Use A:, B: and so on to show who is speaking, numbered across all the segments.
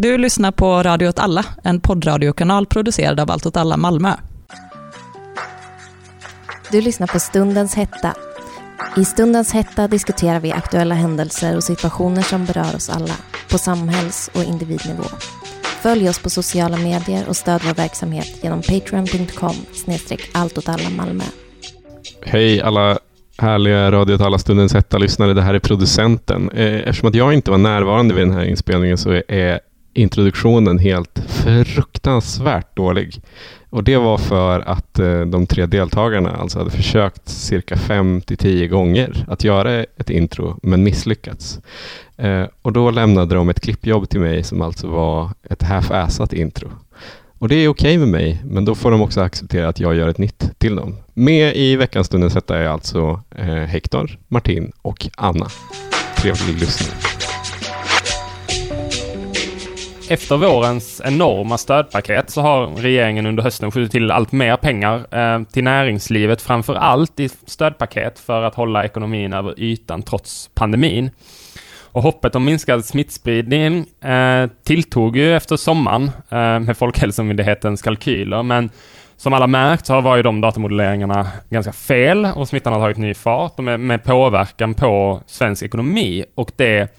A: Du lyssnar på Radio åt alla, en poddradiokanal producerad av Allt åt alla Malmö.
B: Du lyssnar på Stundens hetta. I Stundens hetta diskuterar vi aktuella händelser och situationer som berör oss alla, på samhälls och individnivå. Följ oss på sociala medier och stöd vår verksamhet genom patreon.com snedstreck Malmö.
C: Hej alla härliga Radio åt alla Stundens hetta-lyssnare. Det här är producenten. Eh, eftersom att jag inte var närvarande vid den här inspelningen så är introduktionen helt fruktansvärt dålig. Och det var för att eh, de tre deltagarna alltså hade försökt cirka fem till tio gånger att göra ett intro, men misslyckats. Eh, och då lämnade de ett klippjobb till mig som alltså var ett half-assat intro. Och det är okej okay med mig, men då får de också acceptera att jag gör ett nytt till dem. Med i veckans Stundens Hetta är alltså eh, Hector, Martin och Anna. Trevlig lyssning.
D: Efter vårens enorma stödpaket så har regeringen under hösten skjutit till allt mer pengar eh, till näringslivet, framför allt i stödpaket för att hålla ekonomin över ytan trots pandemin. Och hoppet om minskad smittspridning eh, tilltog ju efter sommaren eh, med Folkhälsomyndighetens kalkyler, men som alla märkt så var ju de datamodelleringarna ganska fel och smittan har tagit ny fart med, med påverkan på svensk ekonomi och det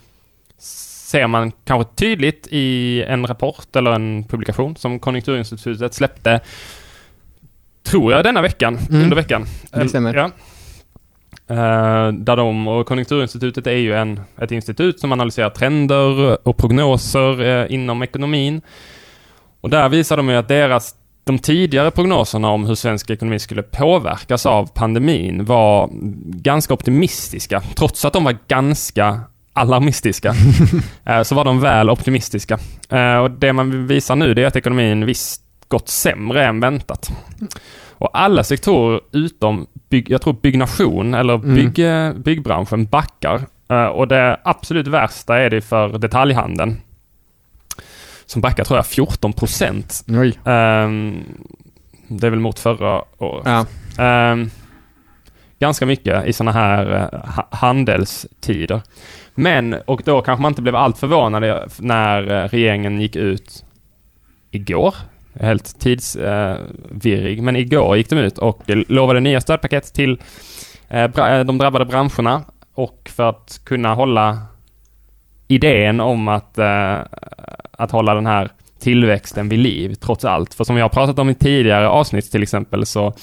D: ser man kanske tydligt i en rapport eller en publikation som Konjunkturinstitutet släppte, tror jag, denna veckan, mm. under veckan.
E: Det stämmer. Ja.
D: Uh, där de, och Konjunkturinstitutet är ju en, ett institut som analyserar trender och prognoser uh, inom ekonomin. Och där visar de ju att deras, de tidigare prognoserna om hur svensk ekonomi skulle påverkas av pandemin var ganska optimistiska, trots att de var ganska alarmistiska, uh, så var de väl optimistiska. och det man visar nu det är att ekonomin visst gått sämre än väntat. Och alla sektorer utom, bygg, jag tror byggnation eller mm. bygg, mm. byggbranschen backar. Och det absolut värsta är det för detaljhandeln. Som backar tror jag 14 procent. Uh, det är väl mot förra året. Ja. Uh, ganska mycket i sådana här handelstider. Men, och då kanske man inte blev allt förvånad när eh, regeringen gick ut igår, helt tidsvirrig. Men igår gick de ut och lovade nya stödpaket till eh, eh, de drabbade branscherna och för att kunna hålla idén om att, eh, att hålla den här tillväxten vid liv trots allt. För som vi har pratat om i tidigare avsnitt till exempel så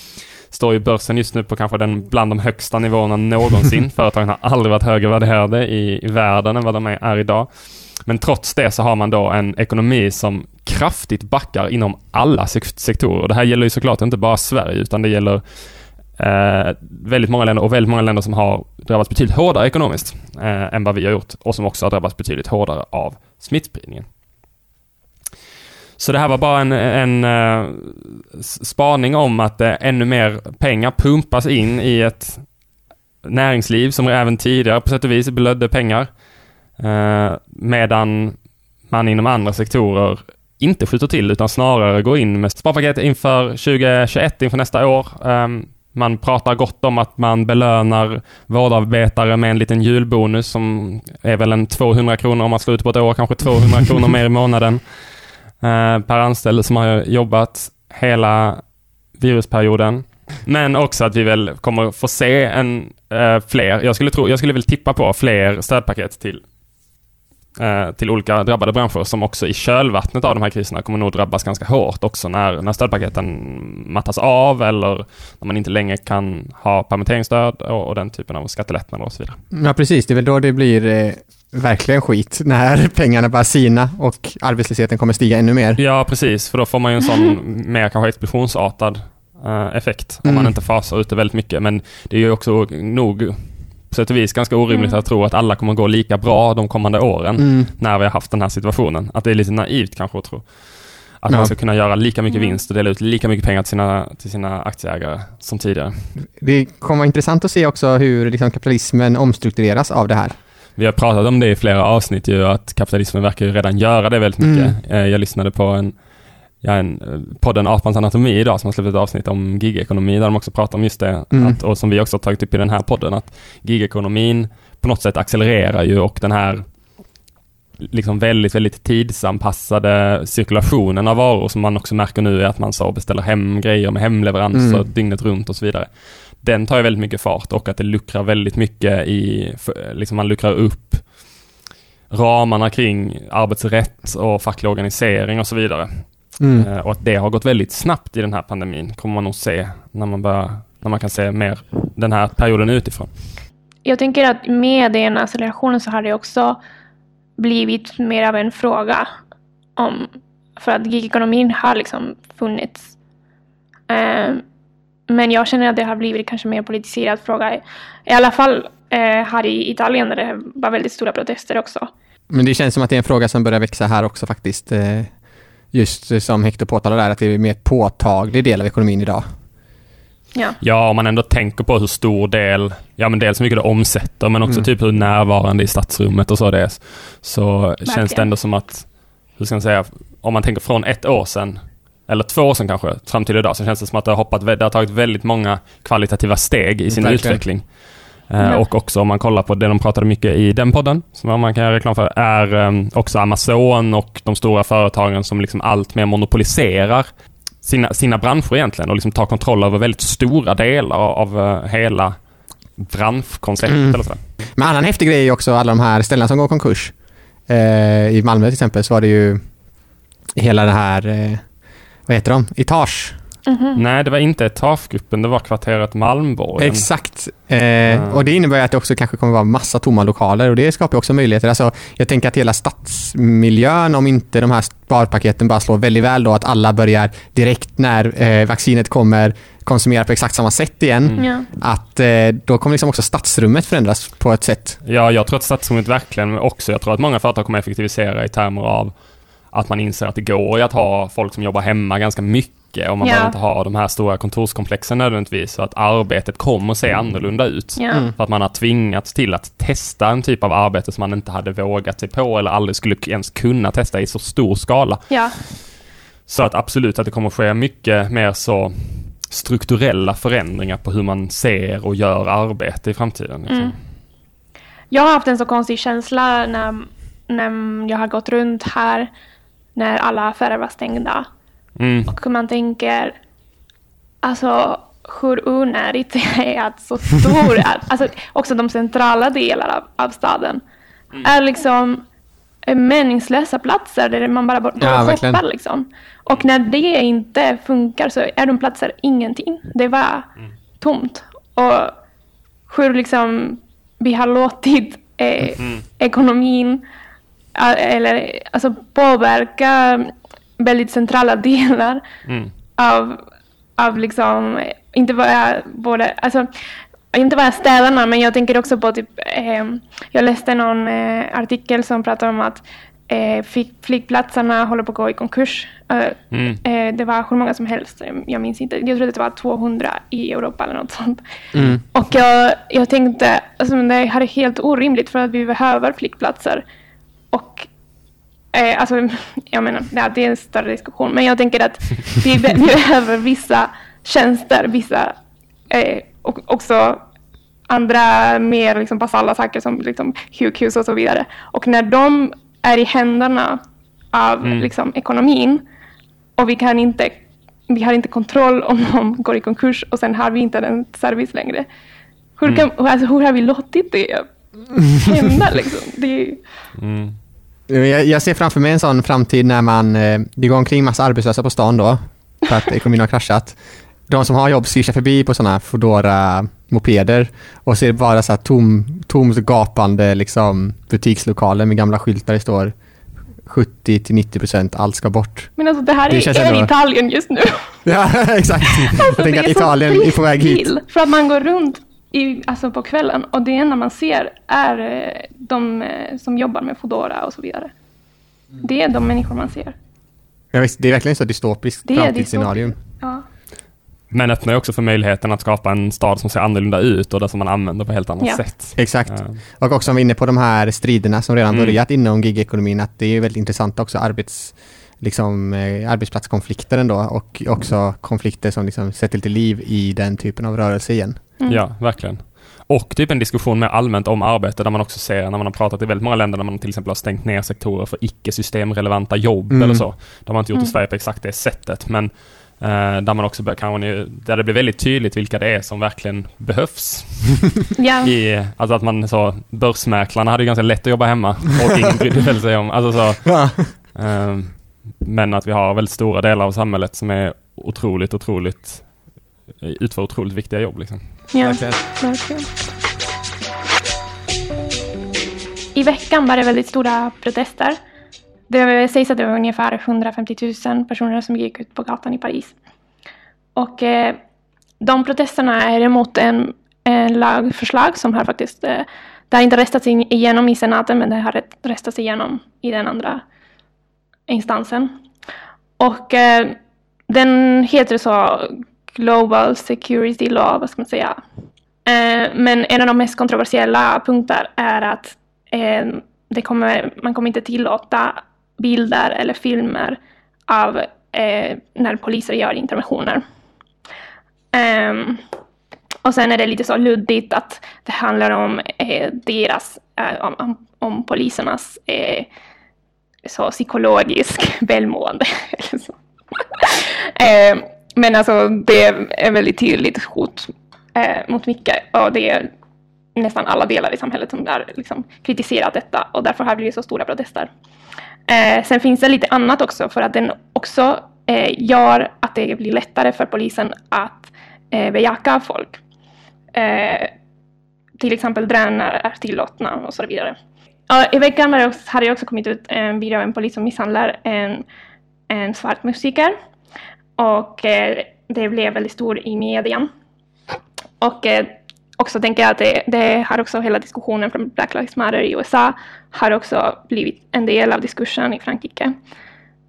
D: står ju börsen just nu på kanske den bland de högsta nivåerna någonsin. Företagen har aldrig varit högre värderade i, i världen än vad de är, är idag. Men trots det så har man då en ekonomi som kraftigt backar inom alla sektorer. Det här gäller ju såklart inte bara Sverige utan det gäller eh, väldigt många länder och väldigt många länder som har drabbats betydligt hårdare ekonomiskt eh, än vad vi har gjort och som också har drabbats betydligt hårdare av smittspridningen. Så det här var bara en, en uh, spaning om att uh, ännu mer pengar pumpas in i ett näringsliv som även tidigare på sätt och vis blödde pengar. Uh, medan man inom andra sektorer inte skjuter till utan snarare går in med sparpaket inför 2021, inför nästa år. Um, man pratar gott om att man belönar vårdarbetare med en liten julbonus som är väl en 200 kronor om man slår ut på ett år, kanske 200 kronor mer i månaden uh, Eh, per anställd som har jobbat hela virusperioden. Men också att vi väl kommer få se en, uh, fler, jag skulle, tro, jag skulle väl tippa på fler stödpaket till Eh, till olika drabbade branscher som också i kölvattnet av de här kriserna kommer nog drabbas ganska hårt också när, när stödpaketen mattas av eller när man inte längre kan ha permitteringsstöd och, och den typen av skattelättnader och så vidare.
E: Ja, precis. Det är väl då det blir eh, verkligen skit, när pengarna bara sina och arbetslösheten kommer stiga ännu mer.
D: Ja, precis, för då får man ju en sån mer kanske explosionsartad eh, effekt om mm. man inte fasar ut det väldigt mycket. Men det är ju också nog sätt och vis ganska orimligt mm. att tro att alla kommer gå lika bra de kommande åren mm. när vi har haft den här situationen. Att det är lite naivt kanske att tro. Att ja. man ska kunna göra lika mycket mm. vinst och dela ut lika mycket pengar till sina, till sina aktieägare som tidigare.
E: Det kommer vara intressant att se också hur liksom kapitalismen omstruktureras av det här.
D: Vi har pratat om det i flera avsnitt ju, att kapitalismen verkar ju redan göra det väldigt mycket. Mm. Eh, jag lyssnade på en ja, en, eh, podden Apans anatomi idag som har släppt ett avsnitt om gigekonomi där de också pratar om just det. Mm. Att, och som vi också har tagit upp i den här podden att gigekonomin på något sätt accelererar ju och den här liksom väldigt, väldigt tidsanpassade cirkulationen av varor som man också märker nu är att man så beställer hem grejer med hemleveranser
E: Mm.
D: dygnet runt och så vidare. Den tar ju väldigt mycket fart och att det luckrar väldigt mycket i, liksom man luckrar upp ramarna kring arbetsrätt och facklig organisering och så vidare.
E: Mm.
D: Eh, Och att det har gått väldigt snabbt i den här pandemin kommer man nog se när man, börjar, när man kan se mer den här perioden utifrån.
F: Jag tänker att med den accelerationen så har det också blivit mer av en fråga om, för att gigekonomin har liksom funnits. Eh, men jag känner att det har blivit kanske mer politiserad fråga. I alla fall eh, här i Italien där det var väldigt stora protester också.
E: Men det känns som att det är en fråga som börjar växa här också faktiskt. Eh, Just som Hector påtalar där, att det är en mer påtaglig del av ekonomin idag.
F: Ja.
D: Ja, om man ändå tänker på hur stor del, ja men dels hur mycket det omsätter, men också
E: Mm.
D: typ hur närvarande i stadsrummet och så det är. Så känns det
F: Verkligen.
D: ändå som att, hur ska man säga, om man tänker från ett år sedan, eller två år sedan kanske, fram till idag, så känns det som att det har hoppat, det har tagit väldigt många kvalitativa steg i sin
E: Verkligen.
D: utveckling.
F: Ja.
D: Och också om man kollar på det de pratade mycket i den podden, som man kan göra reklam för, är eh, också Amazon och de stora företagen som liksom allt mer monopoliserar sina, sina branscher egentligen och liksom tar kontroll över väldigt stora delar av eh, hela branschkonceptet
E: Mm.
D: eller sådär.
E: Men annan häftig grej är också alla de här ställena som går konkurs. Eh, I Malmö till exempel så var det ju hela det här, eh, vad heter de? Etage.
F: Mhm.
D: Nej, det var inte Etagegruppen, det var kvarteret Malmborgen.
E: Exakt. Eh, Och det innebär att det också kanske kommer vara massa tomma lokaler och det skapar också möjligheter. Alltså, jag tänker att hela stadsmiljön, om inte de här sparpaketen bara slår väldigt väl då, att alla börjar direkt när eh, vaccinet kommer konsumera på exakt samma sätt igen.
D: Mm.
F: Ja.
E: Att eh, då kommer liksom också stadsrummet förändras på ett sätt.
D: Ja, jag tror att stadsrummet verkligen också, jag tror att många företag kommer effektivisera i termer av att man inser att det går ju att ha folk som jobbar hemma ganska mycket och man
F: Ja.
D: behöver inte ha de här stora kontorskomplexen nödvändigtvis. Så att arbetet kommer att se annorlunda ut.
F: Ja.
E: Mm.
D: För att man har tvingats till att testa en typ av arbete som man inte hade vågat sig på eller aldrig skulle ens kunna testa i så stor skala.
F: ja.
D: Så att absolut att det kommer att ske mycket mer så strukturella förändringar på hur man ser och gör arbete i framtiden. Liksom.
F: Mm. Jag har haft en så konstig känsla när, när jag har gått runt här när alla affärer var stängda.
D: Mm.
F: Och man tänker, alltså hur onödigt det är att så stor, alltså också de centrala delarna av, av staden, är liksom eh, meningslösa platser där man bara går
E: Ja,
F: shoppar liksom. Och när det inte funkar så är de platser ingenting. Det var tomt. Och hur liksom vi har låtit eh, ekonomin eh, eller alltså påverka väldigt centrala delar
D: Mm.
F: av, av liksom, inte bara, både, alltså, inte bara städerna, men jag tänker också på typ, eh, jag läste någon eh, artikel som pratar om att eh, flyg- flygplatserna håller på att gå i konkurs. Eh,
D: Mm.
F: eh, det var hur många som helst, eh, jag minns inte, jag tror att det var 200 i Europa eller något sånt.
E: Mm.
F: Och jag, jag tänkte, alltså, det här är helt orimligt för att vi behöver flygplatser. Och eh, alltså, jag menar, ja, det är en större diskussion, men jag tänker att vi, be- vi behöver vissa tjänster, vissa eh, och också andra mer liksom basala saker som liksom sjukhus och så vidare. Och när de är i händerna av
D: Mm.
F: liksom, ekonomin och vi kan inte vi har inte kontroll om de går i konkurs och sen har vi inte den service längre. Hur, kan, alltså, hur har vi låtit det hända liksom? Det
D: Mm.
E: Jag, jag ser framför mig en sån framtid när man, eh, det går omkring massa arbetslösa på stan då, för att ekonomin har kraschat. De som har jobb svischar förbi på sådana Foodora mopeder och ser bara så här tom, tomt gapande liksom, butikslokaler med gamla skyltar det står 70 till 90 procent, allt ska bort.
F: men alltså det här
E: Det
F: är, är
E: ändå-
F: Italien just nu.
E: Ja, exakt. Jag tänker att Italien är på väg hit.
F: till, För att man går runt i, alltså på kvällen och det enda man ser är eh, de eh, som jobbar med Foodora och så vidare. Det är de människor man ser.
E: Ja, visst, det är verkligen så dystopiskt framtidsscenario.
F: Ja.
D: Men öppnar ju också för möjligheten att skapa en stad som ser annorlunda ut och där som man använder på helt annat
F: Ja.
D: sätt.
E: Exakt.
D: Ja.
E: Och också om vi är inne på de här striderna som redan
D: Mm.
E: börjat inom gigekonomin, att det är väldigt intressant också arbets, liksom, eh, arbetsplatskonflikter ändå och också konflikter som liksom sätter lite liv i den typen av rörelse igen.
F: Mm.
D: Ja, verkligen. Och typ en diskussion mer allmänt om arbete där man också ser när man har pratat i väldigt många länder där man till exempel har stängt ner sektorer för icke-systemrelevanta jobb
E: Mm.
D: eller så. Det har man inte gjort i
F: Mm.
D: Sverige på exakt det sättet men eh, där man också kanske, där det blir väldigt tydligt vilka det är som verkligen behövs.
F: Ja.
D: I, alltså att man så, börsmäklarna hade ju ganska lätt att jobba hemma och ingen brydde väl sig om, alltså så, eh, men att vi har väldigt stora delar av samhället som är otroligt, otroligt, utför otroligt viktiga jobb liksom.
F: Ja,
E: Verkligen.
F: verkligen. I veckan var det väldigt stora protester. Det sägs att det var ungefär 150 000 personer som gick ut på gatan i Paris. Och eh, de protesterna är emot en, en lagförslag som har faktiskt, eh, det har inte röstats igenom i senaten, men det har röstats igenom i den andra instansen. Och eh, den heter så Global Security Law, vad ska man säga. Eh, men en av de mest kontroversiella punkter är att eh, det kommer, man kommer inte tillåta bilder eller filmer av eh, när poliser gör interventioner. Ehm, och sen är det lite så luddigt att det handlar om eh, deras, eh, om, om, om polisernas eh, så psykologisk välmående. eh, men alltså det är väldigt tydligt hot eh, mot mycket och det är nästan alla delar i samhället som har liksom, kritiserat detta och därför har det blivit så stora protester. Eh, sen finns det lite annat också för att den också eh, gör att det blir lättare för polisen att eh, bejaka folk. Eh, till exempel drönare är tillåtna och så vidare. Och I veckan hade det också kommit ut en video av en polis som misshandlar en, en svart musiker. Och eh, det blev väldigt stor i medien. Och eh, också tänker jag att det, det har också hela diskussionen från Black Lives Matter i USA har också blivit en del av diskursen i Frankrike.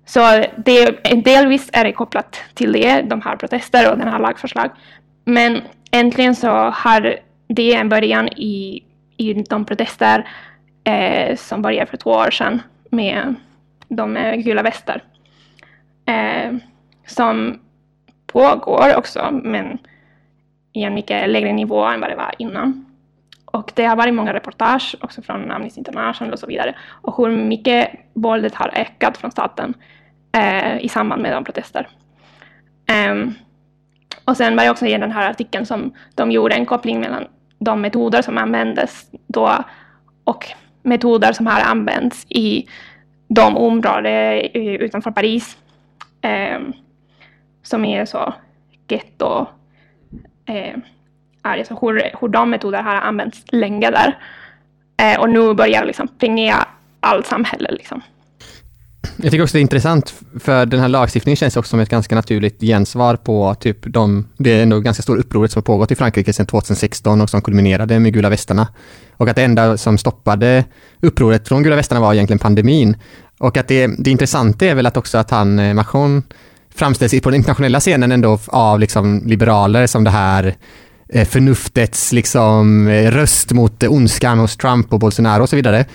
F: Så det, delvis är det kopplat till det, de här protester och den här lagförslag. Men äntligen så har det en början i, i de protester eh, som började för två år sedan med de med gula västar. Eh, som pågår också, men i en mycket lägre nivå än vad det var innan. Och det har varit många reportage också från Amnesty International och så vidare. Och hur mycket våldet har ökat från staten eh, i samband med de protester. Um, och sen var det också i den här artikeln som de gjorde en koppling mellan de metoder som användes då och metoder som har använts i de områden eh, utanför Paris ehm, som är så getto eh, är liksom hur, hur de metoder har använts länge där. Eh, och nu börjar liksom pregnera allt samhälle. Liksom.
E: Jag tycker också det är intressant, för den här lagstiftningen känns också som ett ganska naturligt gensvar på typ de, det är ändå ganska stora upproret som har pågått i Frankrike sedan 2016 och som kulminerade med gula västarna. Och att det enda som stoppade upproret från gula västarna var egentligen pandemin. Och att det, det intressanta är väl att också att han, eh, Macron, framställs på den internationella scenen ändå av liksom liberaler som det här eh, förnuftets liksom eh, röst mot ondskan hos Trump och Bolsonaro och så vidare.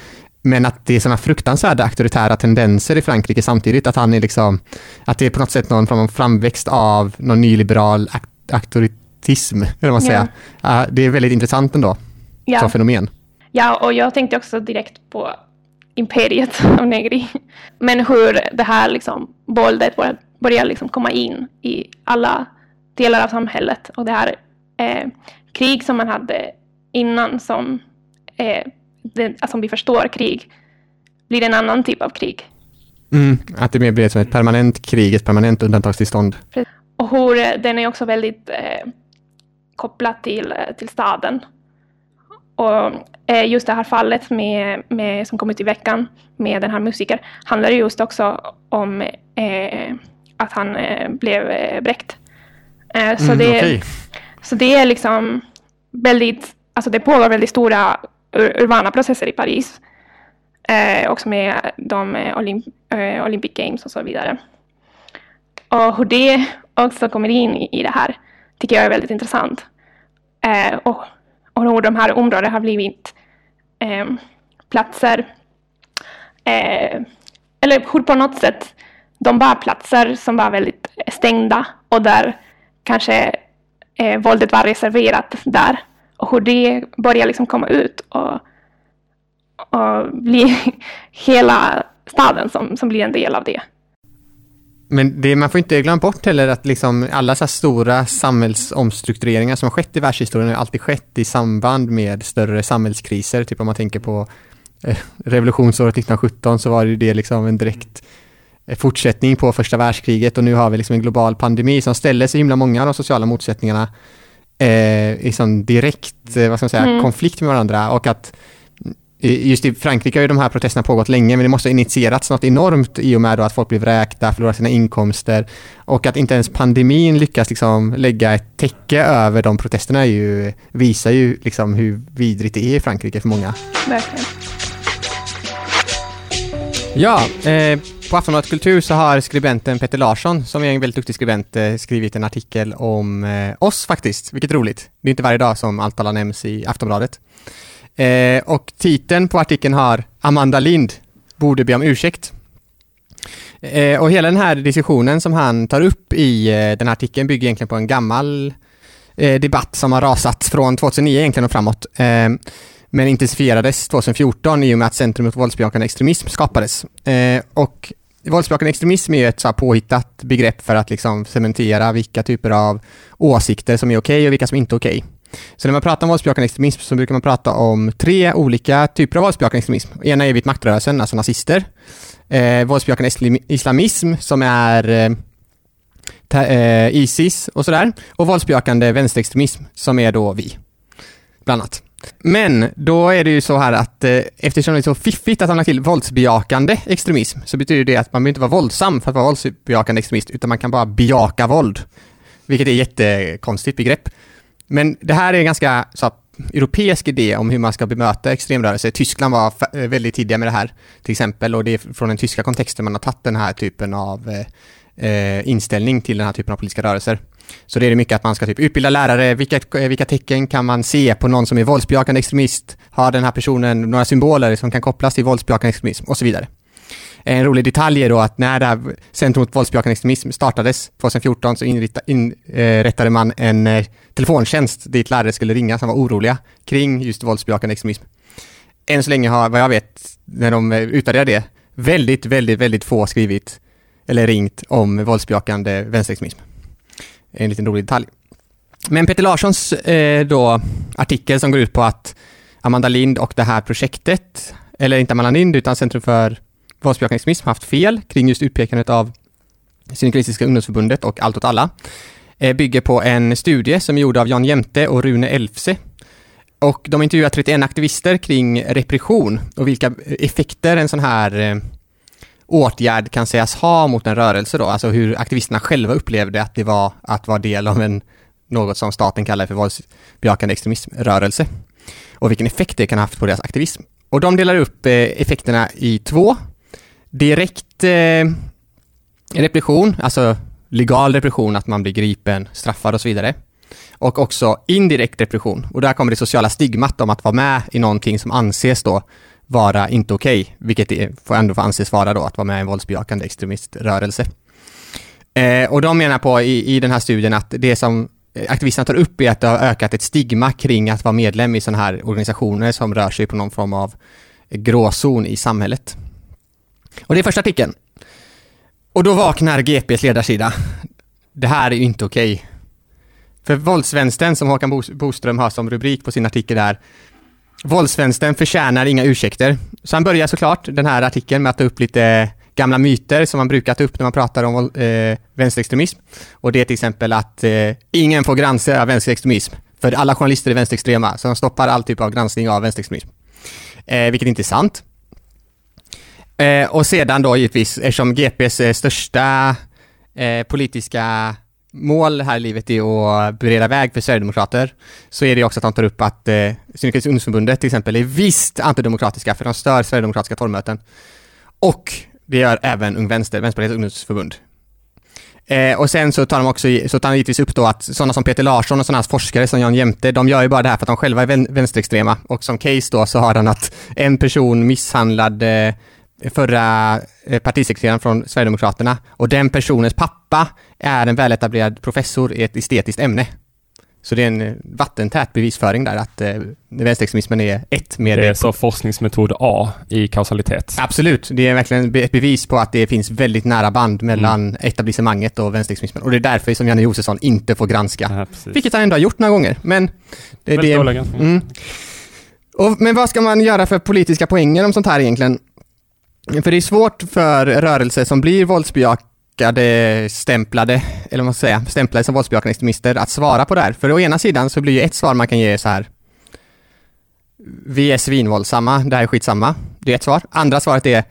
E: Men att det är sådana fruktansvärda auktoritära tendenser i Frankrike samtidigt, att han är liksom, att det är på något sätt någon form av framväxt av någon nyliberal auktoritism, eller vad man
F: Ja.
E: säger. Det är väldigt intressant ändå,
F: Ja.
E: som fenomen.
F: ja, och jag tänkte också direkt på imperiet av Negri. Men hur det här liksom, våldet börjar liksom komma in i alla delar av samhället. Och det här eh, krig som man hade innan som, eh, det, som vi förstår krig, blir en annan typ av krig.
E: Mm, att det mer blir som ett permanent krig, ett permanent undantagstillstånd.
F: Och hur eh, den är också väldigt eh, kopplad till, eh, till staden. Och eh, just det här fallet med, med, som kom ut i veckan med den här musikern handlar ju just också om eh, att han eh, blev eh, bräckt. Eh, så,
E: Mm,
F: det,
E: okej.
F: så det är liksom väldigt, alltså det pågår väldigt stora ur, urbana processer i Paris. Också med de Olymp, Olympic Games och så vidare. Och hur det också kommer in i, i det här tycker jag är väldigt intressant. Eh, och, och hur de här områdena har blivit eh, platser, eh, eller hur på något sätt de var platser som var väldigt stängda och där kanske eh, våldet var reserverat där. och hur det börjar liksom komma ut och, och bli hela staden som, som blir en del av det.
E: Men det, man får inte glömma bort heller att liksom alla så här stora samhällsomstruktureringar som har skett i världshistorien har alltid skett i samband med större samhällskriser. Typ om man tänker på eh, revolutionsåret 1917 så var det, det liksom en direkt fortsättning på första världskriget och nu har vi liksom en global pandemi som ställer så himla många av de sociala motsättningarna eh, liksom direkt eh, vad ska man säga,
F: Mm.
E: konflikt med varandra och att Just i Frankrike har ju de här protesterna pågått länge, men det måste ha initierats något enormt i och med att folk blir vräkta, förlorar sina inkomster och att inte ens pandemin lyckas liksom lägga ett täcke över de protesterna ju, visar ju liksom hur vidrigt det är i Frankrike för många.
F: Verkligen.
E: Ja, eh, på Aftonbladet Kultur så har skribenten Peter Larsson, som är en väldigt duktig skribent, eh, skrivit en artikel om eh, oss faktiskt, vilket är roligt. Det är inte varje dag som allt nämns i Aftonbladet. Eh, och titeln på artikeln har Amanda Lind borde be om ursäkt. Eh, och hela den här diskussionen som han tar upp i eh, den här artikeln bygger egentligen på en gammal eh, debatt som har rasat från 2009 egentligen och framåt. Eh, men intensifierades 2014 i och med att Centrum mot våldsbejakande extremism skapades. Eh, och våldsbejakande extremism är ju ett så här påhittat begrepp för att liksom cementera vilka typer av åsikter som är okej och vilka som inte är okej. Så när man pratar om våldsbejakande extremism så brukar man prata om tre olika typer av våldsbejakande extremism. Ena är vit maktrörelsen, alltså nazister. Eh, våldsbejakande islamism som är eh, eh, Isis och sådär. Och våldsbejakande vänsterextremism som är då vi, bland annat. Men då är det ju så här att eh, eftersom det är så fiffigt att han lagt till våldsbejakande extremism så betyder det att man behöver inte vara våldsam för att vara våldsbejakande extremist utan man kan bara bejaka våld. Vilket är ett jättekonstigt begrepp. Men det här är en ganska så, här, europeisk idé om hur man ska bemöta extremrörelser. Tyskland var eh, väldigt tidiga med det här till exempel och det är från den tyska kontexten man har tagit den här typen av eh, eh inställning till den här typen av politiska rörelser. Så det är mycket att man ska typ utbilda lärare, vilka, eh, vilka tecken kan man se på någon som är våldsbejakande extremist? Har den här personen några symboler som kan kopplas till våldsbejakande extremism? Och så vidare. En rolig detalj är då att när det här Centrum mot våldsbejakande extremism startades 2014 så inrättade eh, man en eh, telefontjänst dit lärare skulle ringa som var oroliga kring just våldsbejakande extremism. Än så länge har, vad jag vet, när de utvärderar utvärderade det, väldigt, väldigt, väldigt få skrivit eller ringt om våldsbejakande vänsterextremism. En liten rolig detalj. Men Peter Larssons eh, då artikel som går ut på att Amanda Lind och det här projektet, eller inte Amanda Lind utan Centrum för våldsbejakande extremism haft fel kring just utpekandet av Syndikalistiska ungdomsförbundet och Allt åt alla, eh, bygger på en studie som är gjord av Jan Jämte och Rune Elfse. Och de intervjuar 31 aktivister kring repression och vilka effekter en sån här eh, åtgärd kan sägas ha mot en rörelse då, alltså hur aktivisterna själva upplevde att det var att vara del av en, något som staten kallar för våldsbejakande extremismrörelse och vilken effekt det kan ha haft på deras aktivism. Och de delar upp eh, effekterna i två. Direkt eh, repression, alltså legal repression, att man blir gripen, straffad och så vidare. Och också indirekt repression. Och där kommer det sociala stigmat om att vara med i någonting som anses då vara inte okej, vilket det får ändå får anses vara då, att vara med i en våldsbejakande extremiströrelse. Eh, och de menar på i, i den här studien att det som aktivisterna tar upp är att det har ökat ett stigma kring att vara medlem i sådana här organisationer som rör sig på någon form av gråzon i samhället. Och det är första artikeln. Och då vaknar GPs ledarsida. Det här är ju inte okej. För våldsvänstern, som Håkan Boström har som rubrik på sin artikel där, Våldsvänstern förtjänar inga ursäkter. Så han börjar såklart den här artikeln med att ta upp lite gamla myter som man brukar ta upp när man pratar om eh, vänsterextremism. Och det är till exempel att eh, ingen får granska vänsterextremism, för alla journalister är vänsterextrema, så de stoppar all typ av granskning av vänsterextremism. Eh, vilket inte är sant. Eh, och sedan då givetvis, eftersom GPs största eh, politiska mål här i livet är att bereda väg för Sverigedemokrater, så är det också att de tar upp att eh, Syndikalistiska ungdomsförbundet till exempel är visst antidemokratiska, för de stör Sverigedemokratiska torgmöten. Och det gör även Ung Vänster, Vänsterpartiets ungdomsförbund. Eh, och sen så tar de också, så tar han givetvis upp då att sådana som Peter Larsson och sådana hans forskare som Jan Jämte, de gör ju bara det här för att de själva är vänsterextrema. Och som case då så har han att en person misshandlade förra eh, partisekreteraren från Sverigedemokraterna och den personens pappa är en väletablerad professor i ett estetiskt ämne. Så det är en eh, vattentät bevisföring där att eh, vänsterextremismen är ett med
D: Det är så forskningsmetod A i kausalitet.
E: Absolut, det är verkligen ett bevis på att det finns väldigt nära band mellan
D: Mm.
E: etablissemanget och vänsterextremismen. Och det är därför som Janne Josefsson inte får granska.
D: Ja.
E: Vilket han ändå har gjort några gånger. Men det,
D: Väldigt
E: det,
D: dåliga
E: mm. och, men vad ska man göra för politiska poänger om sånt här egentligen? För det är svårt för rörelser som blir våldsbejakade, stämplade, eller vad man ska säga, stämplade som våldsbejakande extremister att svara på det här. För å ena sidan så blir ju ett svar man kan ge så här. Vi är svinvåldsamma, det här är skitsamma. Det är ett svar. Andra svaret är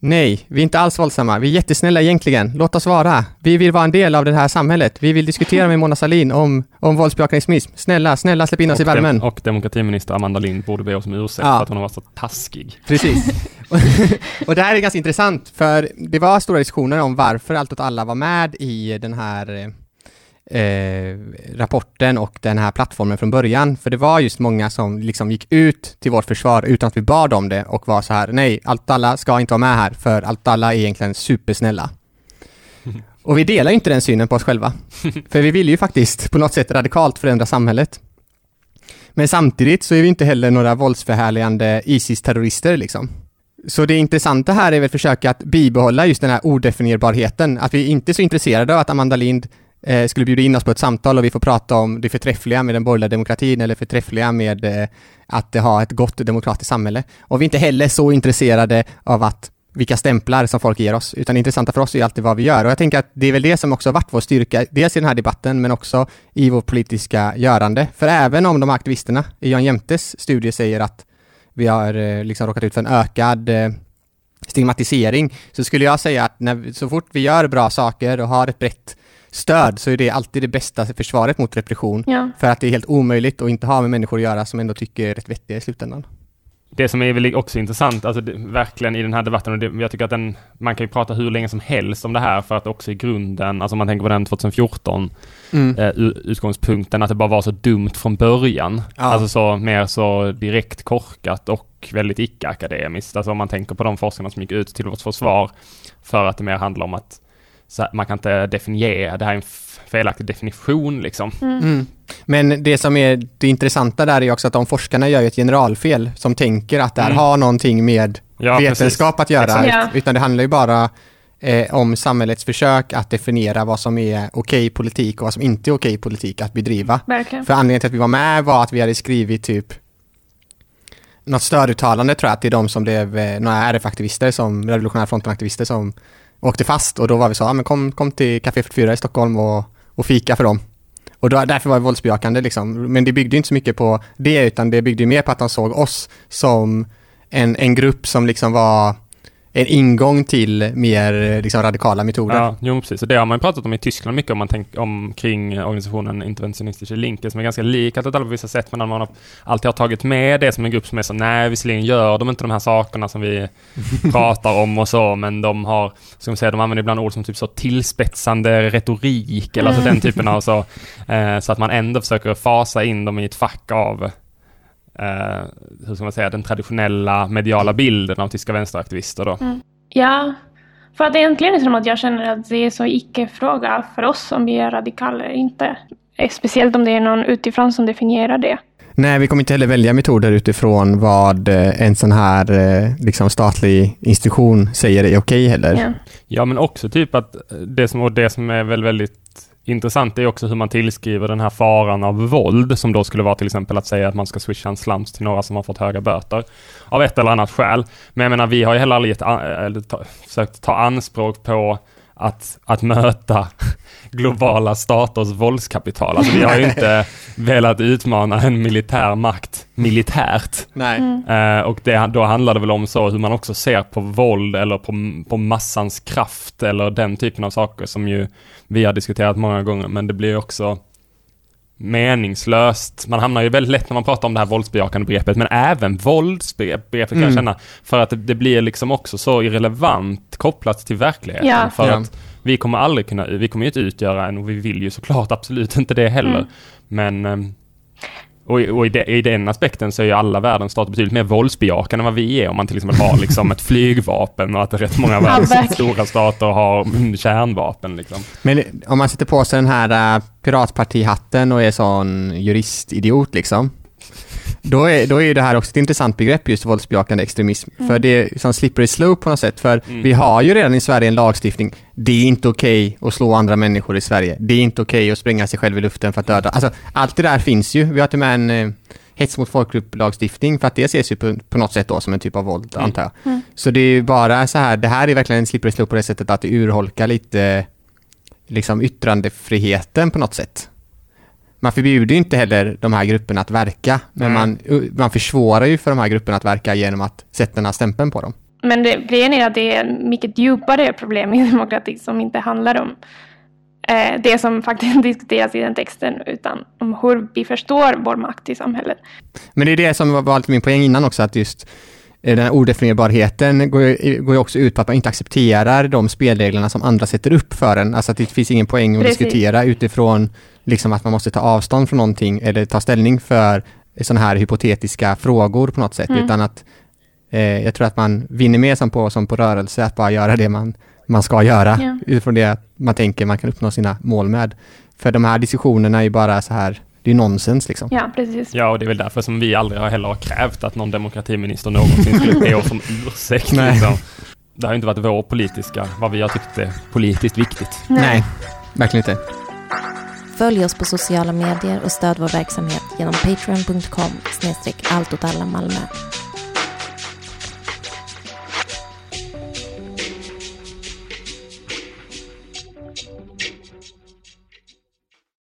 E: Nej, vi är inte alls våldsamma. Vi är jättesnälla egentligen. Låt oss vara. Vi vill vara en del av det här samhället. Vi vill diskutera med Mona Sahlin om, om våldsbejakande extremism. Snälla, snälla släpp in oss i
D: och, dem-
E: värmen.
D: och demokratiminister Amanda Lind borde be oss om ursäkt
E: Ja.
D: för att hon har varit så taskig.
E: Precis. och det här är ganska intressant, för det var stora diskussioner om varför Allt åt alla var med i den här eh, rapporten och den här plattformen från början. För det var just många som liksom gick ut till vårt försvar utan att vi bad om det och var så här, nej, Allt alla ska inte vara med här, för Allt alla är egentligen supersnälla. Och vi delar inte den synen på oss själva. För vi vill ju faktiskt på något sätt radikalt förändra samhället. Men samtidigt så är vi inte heller några våldsförhärligande ISIS-terrorister liksom. Så det intressanta här är väl att försöka att bibehålla just den här odefinierbarheten, att vi inte är så intresserade av att Amanda Lind eh, skulle bjuda in oss på ett samtal och vi får prata om det förträffliga med den borgerliga demokratin eller förträffliga med eh, att ha ett gott demokratiskt samhälle. Och vi är inte heller så intresserade av att vilka stämplar som folk ger oss, utan det intressanta för oss är alltid vad vi gör. Och jag tänker att det är väl det som också har varit vår styrka, dels i den här debatten, men också i vårt politiska görande. För även om de här aktivisterna i Jan Jämtes studie säger att vi har eh, liksom råkat ut för en ökad eh, stigmatisering, så skulle jag säga att när, så fort vi gör bra saker och har ett brett stöd, så är det alltid det bästa försvaret mot repression.
F: Ja.
E: För att det är helt omöjligt att inte ha med människor att göra som ändå tycker är rätt vettiga i slutändan.
D: Det som är väl också intressant, alltså det, verkligen i den här debatten, och det, jag tycker att den, man kan ju prata hur länge som helst om det här för att också i grunden, alltså om man tänker på den 2014,
E: Mm.
D: eh, utgångspunkten att det bara var så dumt från början.
E: Ja.
D: Alltså så mer så direkt korkat och väldigt icke-akademiskt. Alltså om man tänker på de forskarna som gick ut till vårt försvar för att det mer handlar om att så man kan inte definiera, det här är en felaktig definition liksom.
E: Mm. Men det som är det intressanta där är också att de forskarna gör ju ett generalfel som tänker att det här
D: Mm.
E: har någonting med
D: Ja,
E: vetenskap att göra.
F: Ja.
E: Utan det handlar ju bara eh, om samhällets försök att definiera vad som är okej politik och vad som inte är okej politik att bedriva.
F: Verkligen.
E: För anledningen till att vi var med var att vi hade skrivit typ något stöduttalande tror jag till de som blev eh, några RF-aktivister, som revolutionära fronten-aktivister som åkte fast och då var vi så, ja men kom, kom till Café 44 i Stockholm och, och fika för dem. Och då, därför var det våldsbejakande liksom. Men det byggde inte så mycket på det utan det byggde mer på att de såg oss som en, en grupp som liksom var en ingång till mer eh, liksom, radikala metoder.
D: Ja, jo precis. Och det har man pratat om i Tyskland mycket om man tänker om kring organisationen Interventionistische Linke som är ganska lik alla på vissa sätt men man har alltid har tagit med det som en grupp som är så nej visserligen gör de inte de här sakerna som vi pratar om och så men de har, ska man säga, de använder ibland ord som typ så tillspetsande retorik eller alltså den typen av så, eh, så att man ändå försöker fasa in dem i ett fack av eh, hur ska man säga, den traditionella mediala bilden av tyska vänsteraktivister då.
F: Ja, för att egentligen är det som att jag känner att det är så icke-fråga för oss om vi är radikaler eller inte. Eh, Speciellt om det är någon utifrån som definierar det.
E: Nej, vi kommer inte heller välja metoder utifrån vad eh, en sån här eh, liksom statlig institution säger är okej heller.
F: Ja.
D: Ja, men också typ att det som, och det som är väl väldigt intressant är också hur man tillskriver den här faran av våld, som då skulle vara till exempel att säga att man ska swisha en slams till några som har fått höga böter, av ett eller annat skäl. Men jag menar, vi har ju heller aldrig gett, försökt ta anspråk på att, att möta globala staters våldskapital. Alltså vi har ju inte velat utmana en militär makt militärt.
E: Nej.
D: Eh, och det, då handlar det väl om så hur man också ser på våld eller på, på massans kraft eller den typen av saker som ju vi har diskuterat många gånger men det blir också meningslöst. Man hamnar ju väldigt lätt när man pratar om det här våldsbejakande begreppet men även våldsbegreppet kan jag
E: Mm.
D: känna. För att det, det blir liksom också så irrelevant kopplat till verkligheten.
F: Ja.
D: För
E: Ja.
D: att vi kommer aldrig kunna, vi kommer ju inte utgöra en och vi vill ju såklart absolut inte det heller.
F: Mm.
D: Men ehm, Och, i, och i, de, i den aspekten så är ju alla världens stater betydligt mer våldsbejakande än vad vi är om man till exempel har liksom ett flygvapen och att rätt många världens stora stater har kärnvapen liksom.
E: Men om man sätter på sig den här uh, piratpartihatten och är sån juristidiot liksom. Då är, då är det här också ett intressant begrepp, just våldsbejakande extremism. För det är som slippery slope på något sätt. För
D: Mm.
E: vi har ju redan i Sverige en lagstiftning. Det är inte okej att slå andra människor i Sverige. Det är inte okej att spränga sig själv i luften för att döda. Alltså, allt det där finns ju. Vi har till och med en eh, hets mot folkgrupp-lagstiftning för att det ses ju på, på något sätt då som en typ av våld,
D: Mm.
E: antar jag. Så det är ju bara så här, det här är verkligen en slippery slope på det sättet att det urholkar lite liksom yttrandefriheten på något sätt. Man förbjuder ju inte heller de här grupperna att verka, men man, man försvårar ju för de här grupperna att verka genom att sätta den här stämpeln på dem.
F: Men det, grejen är att det är en mycket djupare problem i demokrati som inte handlar om eh, det som faktiskt diskuteras i den texten, utan om hur vi förstår vår makt i samhället.
E: Men det är det som var- var lite min poäng innan också, att just den här odefinierbarheten går ju, går ju också ut på att man inte accepterar de spelreglerna som andra sätter upp för en. Alltså att det finns ingen poäng att
F: Precis.
E: diskutera utifrån liksom att man måste ta avstånd från någonting eller ta ställning för sådana här hypotetiska frågor på något sätt,
F: Mm.
E: utan att eh, jag tror att man vinner mer som på, som på rörelse, att bara göra det man, man ska göra
F: Ja.
E: utifrån det man tänker man kan uppnå sina mål med. För de här diskussionerna är ju bara så här, det är ju nonsens liksom.
F: Ja, precis.
D: Ja, och det är väl därför som vi aldrig har heller har krävt att någon demokratiminister någonsin skulle be oss om ursäkt.
E: Nej.
D: Liksom. Det har ju inte varit vår politiska, vad vi har tyckt är politiskt viktigt.
E: Nej, verkligen inte.
B: Följ oss på sociala medier och stöd vår verksamhet genom patreon.com snedstreck allt åt alla Malmö.